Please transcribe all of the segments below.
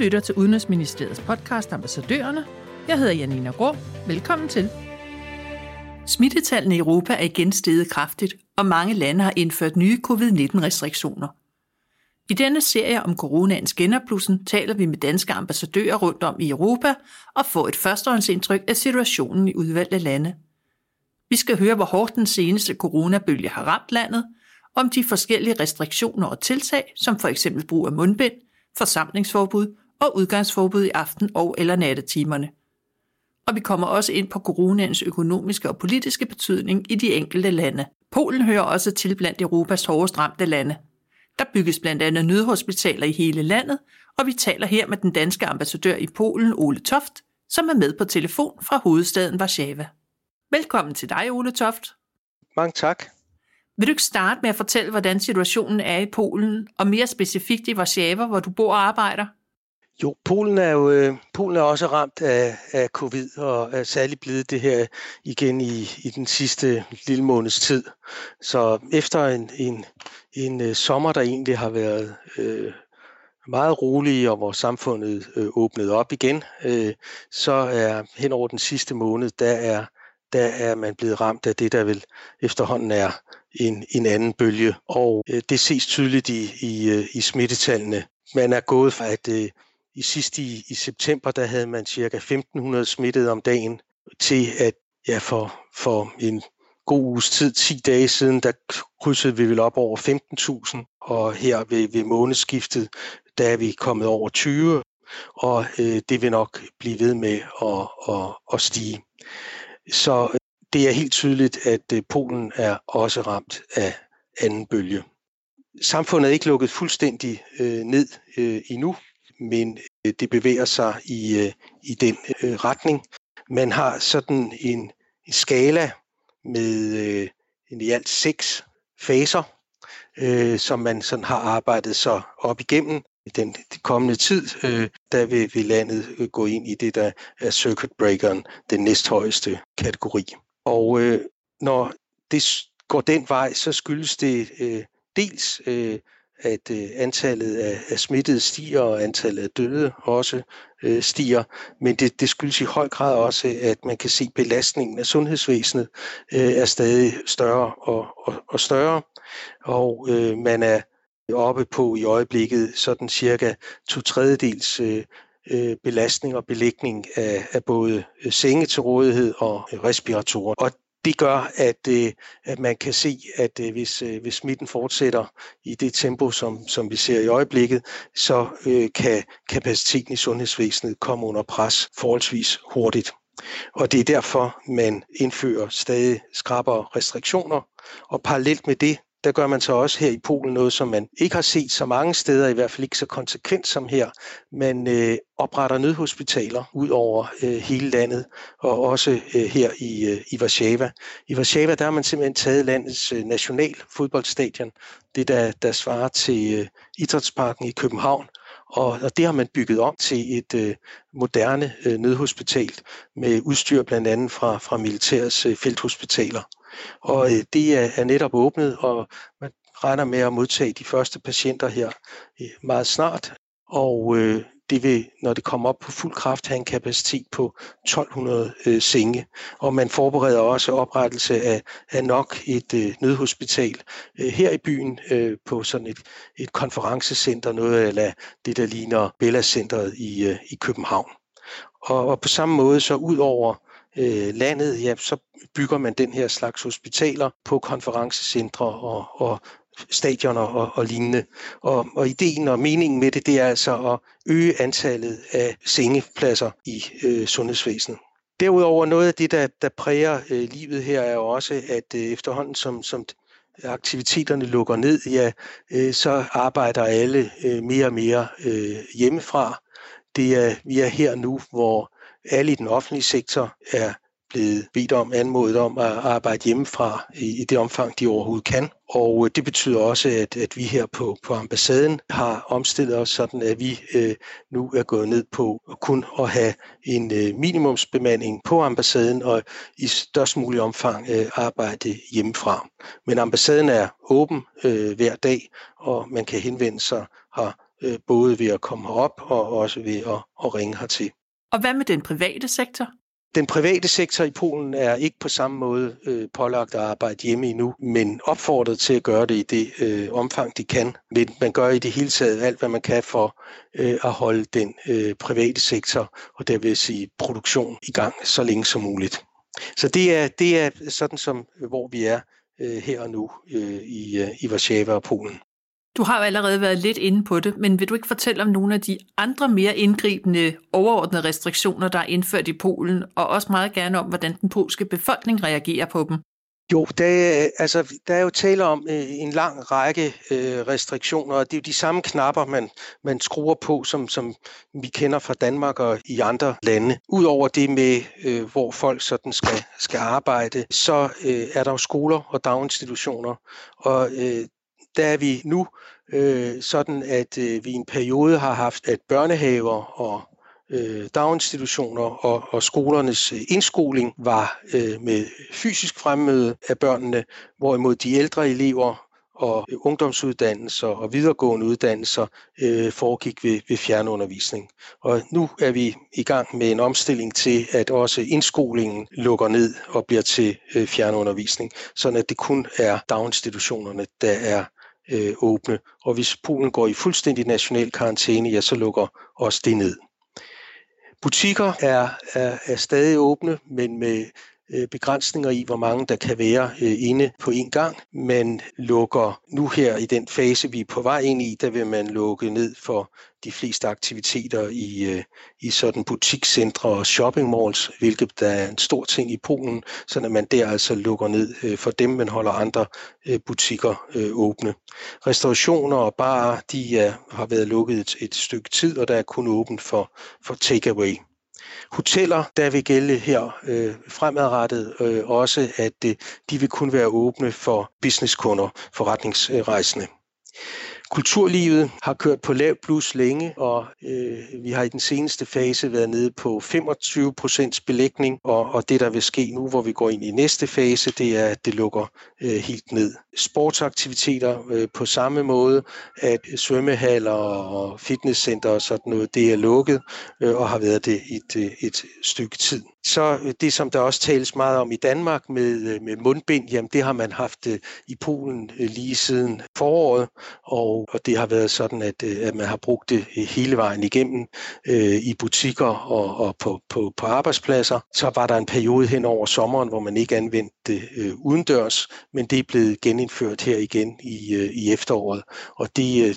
lytter til Udenrigsministeriets podcast Ambassadørerne. Jeg hedder Janina Grå. Velkommen til. Smittetallene i Europa er igen steget kraftigt, og mange lande har indført nye covid-19-restriktioner. I denne serie om coronaens genopblussen taler vi med danske ambassadører rundt om i Europa og får et førstehåndsindtryk af situationen i udvalgte lande. Vi skal høre, hvor hårdt den seneste coronabølge har ramt landet, om de forskellige restriktioner og tiltag, som for eksempel brug af mundbind, forsamlingsforbud og udgangsforbud i aften- og eller nattetimerne. Og vi kommer også ind på coronaens økonomiske og politiske betydning i de enkelte lande. Polen hører også til blandt Europas hårdest ramte lande. Der bygges blandt andet nødhospitaler i hele landet, og vi taler her med den danske ambassadør i Polen, Ole Toft, som er med på telefon fra hovedstaden Warszawa. Velkommen til dig, Ole Toft. Mange tak. Vil du ikke starte med at fortælle, hvordan situationen er i Polen, og mere specifikt i Warszawa, hvor du bor og arbejder? Jo, Polen er jo øh, Polen er også ramt af, af covid, og er særligt blevet det her igen i, i den sidste lille måneds tid. Så efter en, en, en øh, sommer, der egentlig har været øh, meget rolig, og hvor samfundet øh, åbnede op igen, øh, så er hen over den sidste måned, der er, der er man blevet ramt af det, der vel efterhånden er en, en anden bølge. Og øh, det ses tydeligt i, i, øh, i smittetallene. Man er gået fra, at øh, i sidste i, i september, der havde man cirka 1500 smittede om dagen, til at ja, for, for en god uges tid, 10 dage siden, der krydsede vi vel op over 15.000, og her ved, ved månedsskiftet, der er vi kommet over 20, og øh, det vil nok blive ved med at, at, at stige. Så øh, det er helt tydeligt, at øh, Polen er også ramt af anden bølge. Samfundet er ikke lukket fuldstændig øh, ned øh, endnu, men øh, det bevæger sig i, øh, i den øh, retning. Man har sådan en, en skala med en i alt seks faser, øh, som man sådan har arbejdet sig op igennem den kommende tid, øh, der vil, vil landet gå ind i det, der er circuit breakeren, den næsthøjeste kategori. Og øh, når det går den vej, så skyldes det øh, dels, øh, at øh, antallet af, af smittede stiger, og antallet af døde også øh, stiger, men det, det skyldes i høj grad også, at man kan se, at belastningen af sundhedsvæsenet øh, er stadig større og, og, og større, og øh, man er oppe på i øjeblikket sådan cirka to tredjedels øh, øh belastning og belægning af, af både øh, senge til rådighed og respiratorer. Og det gør, at, øh, at man kan se, at øh, hvis, øh, hvis smitten fortsætter i det tempo, som, som vi ser i øjeblikket, så kan kapaciteten i sundhedsvæsenet komme under pres forholdsvis hurtigt. Og det er derfor, man indfører stadig skrappere restriktioner. Og parallelt med det, der gør man så også her i Polen noget, som man ikke har set så mange steder, i hvert fald ikke så konsekvent som her. Man øh, opretter nødhospitaler ud over øh, hele landet, og også øh, her i, øh, i Warszawa. I Warszawa der har man simpelthen taget landets øh, national fodboldstadion, det der, der svarer til øh, Idrætsparken i København, og, og det har man bygget om til et øh, moderne øh, nødhospital med udstyr blandt andet fra, fra militærets øh, felthospitaler. Og øh, det er, er netop åbnet, og man regner med at modtage de første patienter her øh, meget snart. Og øh, det vil, når det kommer op på fuld kraft, have en kapacitet på 1200 øh, senge. Og man forbereder også oprettelse af, af nok et øh, nødhospital øh, her i byen øh, på sådan et, et konferencecenter, noget af det, der ligner Bella Centeret i, øh, i København. Og, og på samme måde så ud over øh, landet, ja, så bygger man den her slags hospitaler på konferencecentre og, og stadioner og, og lignende. Og, og ideen og meningen med det, det er altså at øge antallet af sengepladser i øh, sundhedsvæsenet. Derudover noget af det, der, der præger øh, livet her, er jo også, at øh, efterhånden som, som aktiviteterne lukker ned, ja, øh, så arbejder alle øh, mere og mere øh, hjemmefra. Det er, vi er her nu, hvor alle i den offentlige sektor er blevet bedt om, anmodet om at arbejde hjemmefra i, i det omfang, de overhovedet kan. Og øh, det betyder også, at, at vi her på, på ambassaden har omstillet os sådan, at vi øh, nu er gået ned på kun at have en øh, minimumsbemanding på ambassaden og i størst mulig omfang øh, arbejde hjemmefra. Men ambassaden er åben øh, hver dag, og man kan henvende sig her øh, både ved at komme herop og også ved at, at ringe hertil. Og hvad med den private sektor? Den private sektor i Polen er ikke på samme måde øh, pålagt at arbejde hjemme endnu, men opfordret til at gøre det i det øh, omfang, de kan. Men man gør i det hele taget alt, hvad man kan for øh, at holde den øh, private sektor, og der vil sige produktion, i gang så længe som muligt. Så det er, det er sådan, som øh, hvor vi er øh, her og nu øh, i, øh, i Warszawa og Polen. Du har jo allerede været lidt inde på det, men vil du ikke fortælle om nogle af de andre mere indgribende overordnede restriktioner, der er indført i Polen, og også meget gerne om, hvordan den polske befolkning reagerer på dem? Jo, der er, altså, der er jo tale om øh, en lang række øh, restriktioner, og det er jo de samme knapper, man, man skruer på, som, som vi kender fra Danmark og i andre lande. Udover det med, øh, hvor folk sådan skal, skal arbejde, så øh, er der jo skoler og daginstitutioner, og øh, der er vi nu øh, sådan, at øh, vi i en periode har haft, at børnehaver og øh, daginstitutioner og, og skolernes øh, indskoling var øh, med fysisk fremmøde af børnene, hvorimod de ældre elever og øh, ungdomsuddannelser og videregående uddannelser øh, foregik ved, ved fjernundervisning. Og nu er vi i gang med en omstilling til, at også indskolingen lukker ned og bliver til øh, fjernundervisning, sådan at det kun er daginstitutionerne, der er øh, åbne. Og hvis Polen går i fuldstændig national karantæne, ja, så lukker også det ned. Butikker er, er, er stadig åbne, men med Øh, begrænsninger i, hvor mange der kan være øh, inde på en gang. Man lukker nu her i den fase, vi er på vej ind i, der vil man lukke ned for de fleste aktiviteter i, øh, i sådan butikscentre og shopping malls, hvilket der er en stor ting i Polen, så man der altså lukker ned for dem, men holder andre butikker åbne. Restaurationer og barer, de er, har været lukket et, et stykke tid, og der er kun åbent for, for takeaway hoteller, der vil gælde her øh, fremadrettet øh, også, at øh, de vil kun være åbne for businesskunder, forretningsrejsende. Kulturlivet har kørt på lav plus længe, og øh, vi har i den seneste fase været nede på 25 procents belægning, og, og det der vil ske nu, hvor vi går ind i næste fase, det er, at det lukker øh, helt ned. Sportsaktiviteter øh, på samme måde, at svømmehaller og fitnesscenter og sådan noget, det er lukket øh, og har været det i et, øh, et stykke tid. Så øh, det, som der også tales meget om i Danmark med, øh, med mundbind, jamen det har man haft øh, i Polen lige siden foråret, og, og det har været sådan, at, at man har brugt det hele vejen igennem øh, i butikker og, og på, på, på arbejdspladser. Så var der en periode hen over sommeren, hvor man ikke anvendte det øh, udendørs, men det er blevet genindført her igen i, øh, i efteråret, og det, øh,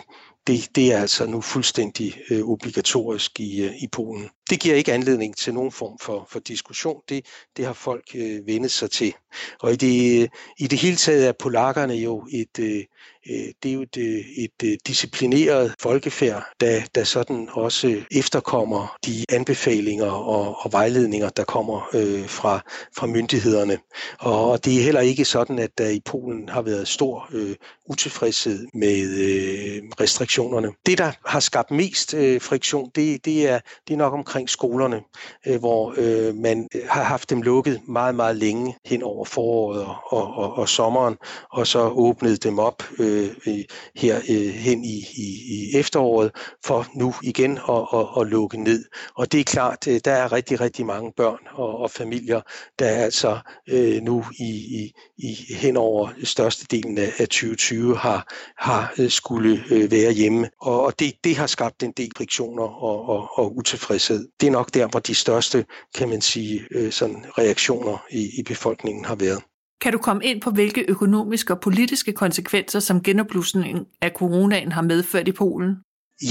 det, det er altså nu fuldstændig øh, obligatorisk i, øh, i Polen. Det giver ikke anledning til nogen form for, for diskussion. Det, det har folk øh, vendet sig til. Og i det, i det hele taget er polakkerne jo et, øh, øh det er jo et, øh, et, et disciplineret folkefærd, der, der sådan også efterkommer de anbefalinger og, og vejledninger, der kommer øh, fra, fra myndighederne. Og, og det er heller ikke sådan, at der i Polen har været stor øh, utilfredshed med øh, restriktionerne. Det, der har skabt mest øh, friktion, det, det, er, det er nok omkring skolerne, øh, hvor øh, man øh, har haft dem lukket meget, meget længe hen over foråret og, og, og, og sommeren, og så åbnet dem op øh, øh, her øh, hen i, i, i efteråret for nu igen at, at, at lukke ned. Og det er klart, øh, der er rigtig, rigtig mange børn og, og familier, der er altså øh, nu i, i, i hen over størstedelen af 2020 2020 har, har øh, skulle være hjemme. Og det, det har skabt en del friktioner og, og, og utilfredshed. Det er nok der, hvor de største, kan man sige, øh, sådan reaktioner i, i befolkningen har været. Kan du komme ind på, hvilke økonomiske og politiske konsekvenser, som genopblusningen af coronaen har medført i Polen?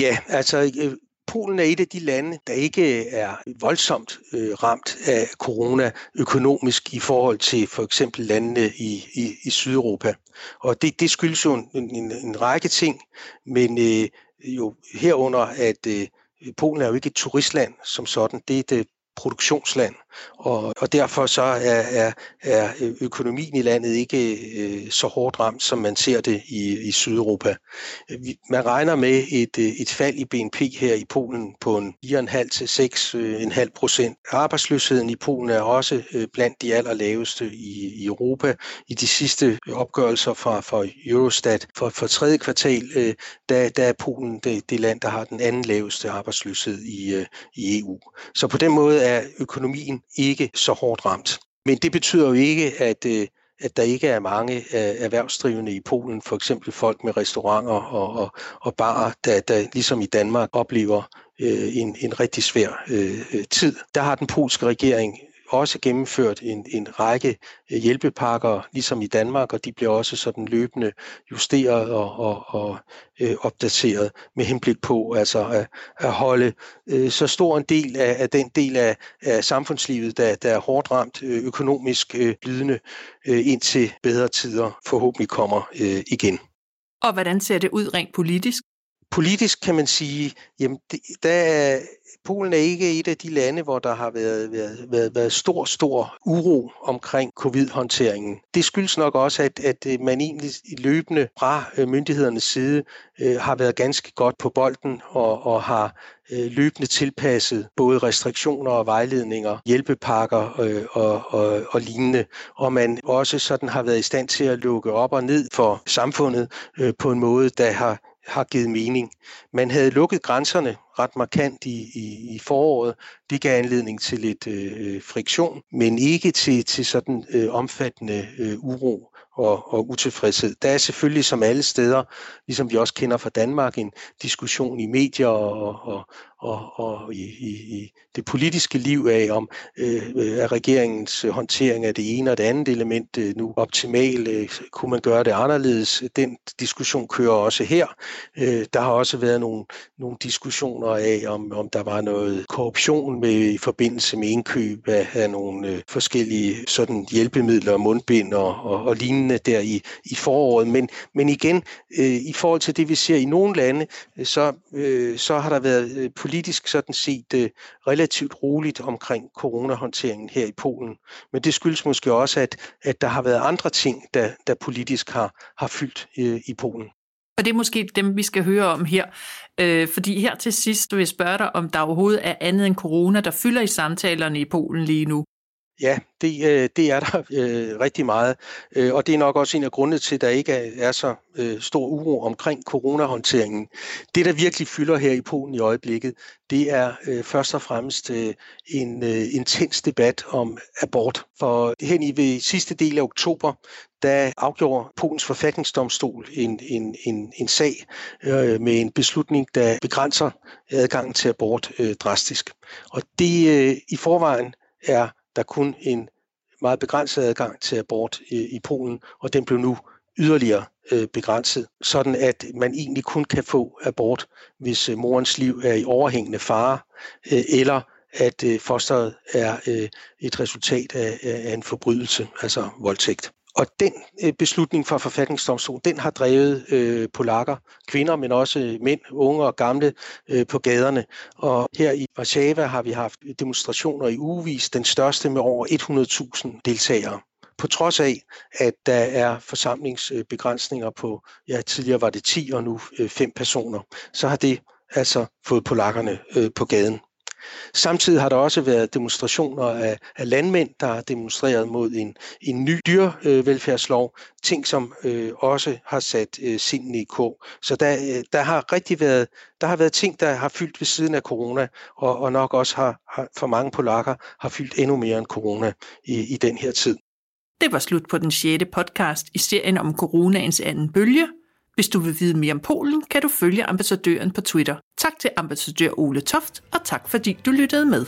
Ja, altså Polen er et af de lande, der ikke er voldsomt øh, ramt af corona økonomisk i forhold til for eksempel landene i, i, i Sydeuropa. Og det, det skyldes jo en, en, en række ting, men øh, jo herunder, at øh, Polen er jo ikke et turistland som sådan. Det er et øh, produktionsland, og, og derfor så er, er, er økonomien i landet ikke øh, så hårdt ramt, som man ser det i, i Sydeuropa. Man regner med et, øh, et fald i BNP her i Polen på en 4,5 til 6,5 procent. Arbejdsløsheden i Polen er også øh, blandt de allerlaveste i, i Europa. I de sidste opgørelser fra, fra Eurostat for, for tredje kvartal, øh, der, der er Polen det, det land, der har den anden laveste arbejdsløshed i, øh, i EU. Så på den måde er økonomien ikke så hårdt ramt. Men det betyder jo ikke, at, øh, at der ikke er mange øh, erhvervsdrivende i Polen, for eksempel folk med restauranter og, og, og barer, der, der ligesom i Danmark oplever øh, en, en rigtig svær øh, tid. Der har den polske regering også gennemført en, en række øh, hjælpepakker, ligesom i Danmark, og de bliver også sådan løbende justeret og, og, og øh, opdateret med henblik på altså at, at holde øh, så stor en del af, af den del af, af samfundslivet, der, der er hårdt ramt øh, økonomisk øh, blidende, øh, indtil bedre tider forhåbentlig kommer øh, igen. Og hvordan ser det ud rent politisk? Politisk kan man sige, jamen det, der er Polen er ikke et af de lande, hvor der har været, været, været, været stor, stor uro omkring covid-håndteringen. Det skyldes nok også, at, at øh, man egentlig løbende fra øh, myndighedernes side øh, har været ganske godt på bolden og, og har øh, løbende tilpasset både restriktioner og vejledninger, hjælpepakker øh, og, og, og lignende. Og man også sådan har været i stand til at lukke op og ned for samfundet øh, på en måde, der har har givet mening. Man havde lukket grænserne ret markant i, i, i foråret. Det gav anledning til lidt øh, friktion, men ikke til, til sådan øh, omfattende øh, uro og, og utilfredshed. Der er selvfølgelig som alle steder, ligesom vi også kender fra Danmark, en diskussion i medier og, og, og, og i, i, i det politiske liv af, om øh, er regeringens håndtering af det ene og det andet element øh, nu optimal? Øh, kunne man gøre det anderledes? Den diskussion kører også her. Øh, der har også været nogle, nogle diskussioner af, om, om der var noget korruption med, i forbindelse med indkøb af, af nogle øh, forskellige sådan hjælpemidler, mundbind og, og, og lignende der i, i foråret. Men, men igen, øh, i forhold til det, vi ser i nogle lande, øh, så, øh, så har der været øh, politisk sådan set øh, relativt roligt omkring coronahåndteringen her i Polen. Men det skyldes måske også, at, at der har været andre ting, der, der politisk har, har fyldt øh, i Polen. Og det er måske dem, vi skal høre om her. Øh, fordi her til sidst vil jeg spørge dig, om der overhovedet er andet end corona, der fylder i samtalerne i Polen lige nu. Ja, det, øh, det er der øh, rigtig meget, øh, og det er nok også en af grundene til, at der ikke er, er så øh, stor uro omkring coronahåndteringen. Det, der virkelig fylder her i Polen i øjeblikket, det er øh, først og fremmest øh, en øh, intens debat om abort. For hen i ved sidste del af oktober, der afgjorde Polens forfatningsdomstol en, en, en, en sag øh, med en beslutning, der begrænser adgangen til abort øh, drastisk. Og det øh, i forvejen er der kun en meget begrænset adgang til abort i, i Polen, og den blev nu yderligere øh, begrænset, sådan at man egentlig kun kan få abort, hvis øh, morens liv er i overhængende fare, øh, eller at øh, fosteret er øh, et resultat af, af en forbrydelse, altså voldtægt. Og den øh, beslutning fra forfatningsdomstolen, den har drevet øh, polakker, kvinder, men også mænd, unge og gamle øh, på gaderne. Og her i Warszawa har vi haft demonstrationer i ugevis, den største med over 100.000 deltagere. På trods af, at der er forsamlingsbegrænsninger på, ja tidligere var det 10 og nu øh, 5 personer, så har det altså fået polakkerne øh, på gaden. Samtidig har der også været demonstrationer af, af landmænd, der har demonstreret mod en, en ny dyrevelfærdslov, ting som øh, også har sat øh, sinden i kog. Så der, øh, der har rigtig været, der har været ting, der har fyldt ved siden af corona, og, og nok også har, har for mange polakker har fyldt endnu mere end corona i, i den her tid. Det var slut på den sjette podcast i serien om coronaens anden bølge, hvis du vil vide mere om Polen, kan du følge ambassadøren på Twitter. Tak til ambassadør Ole Toft, og tak fordi du lyttede med.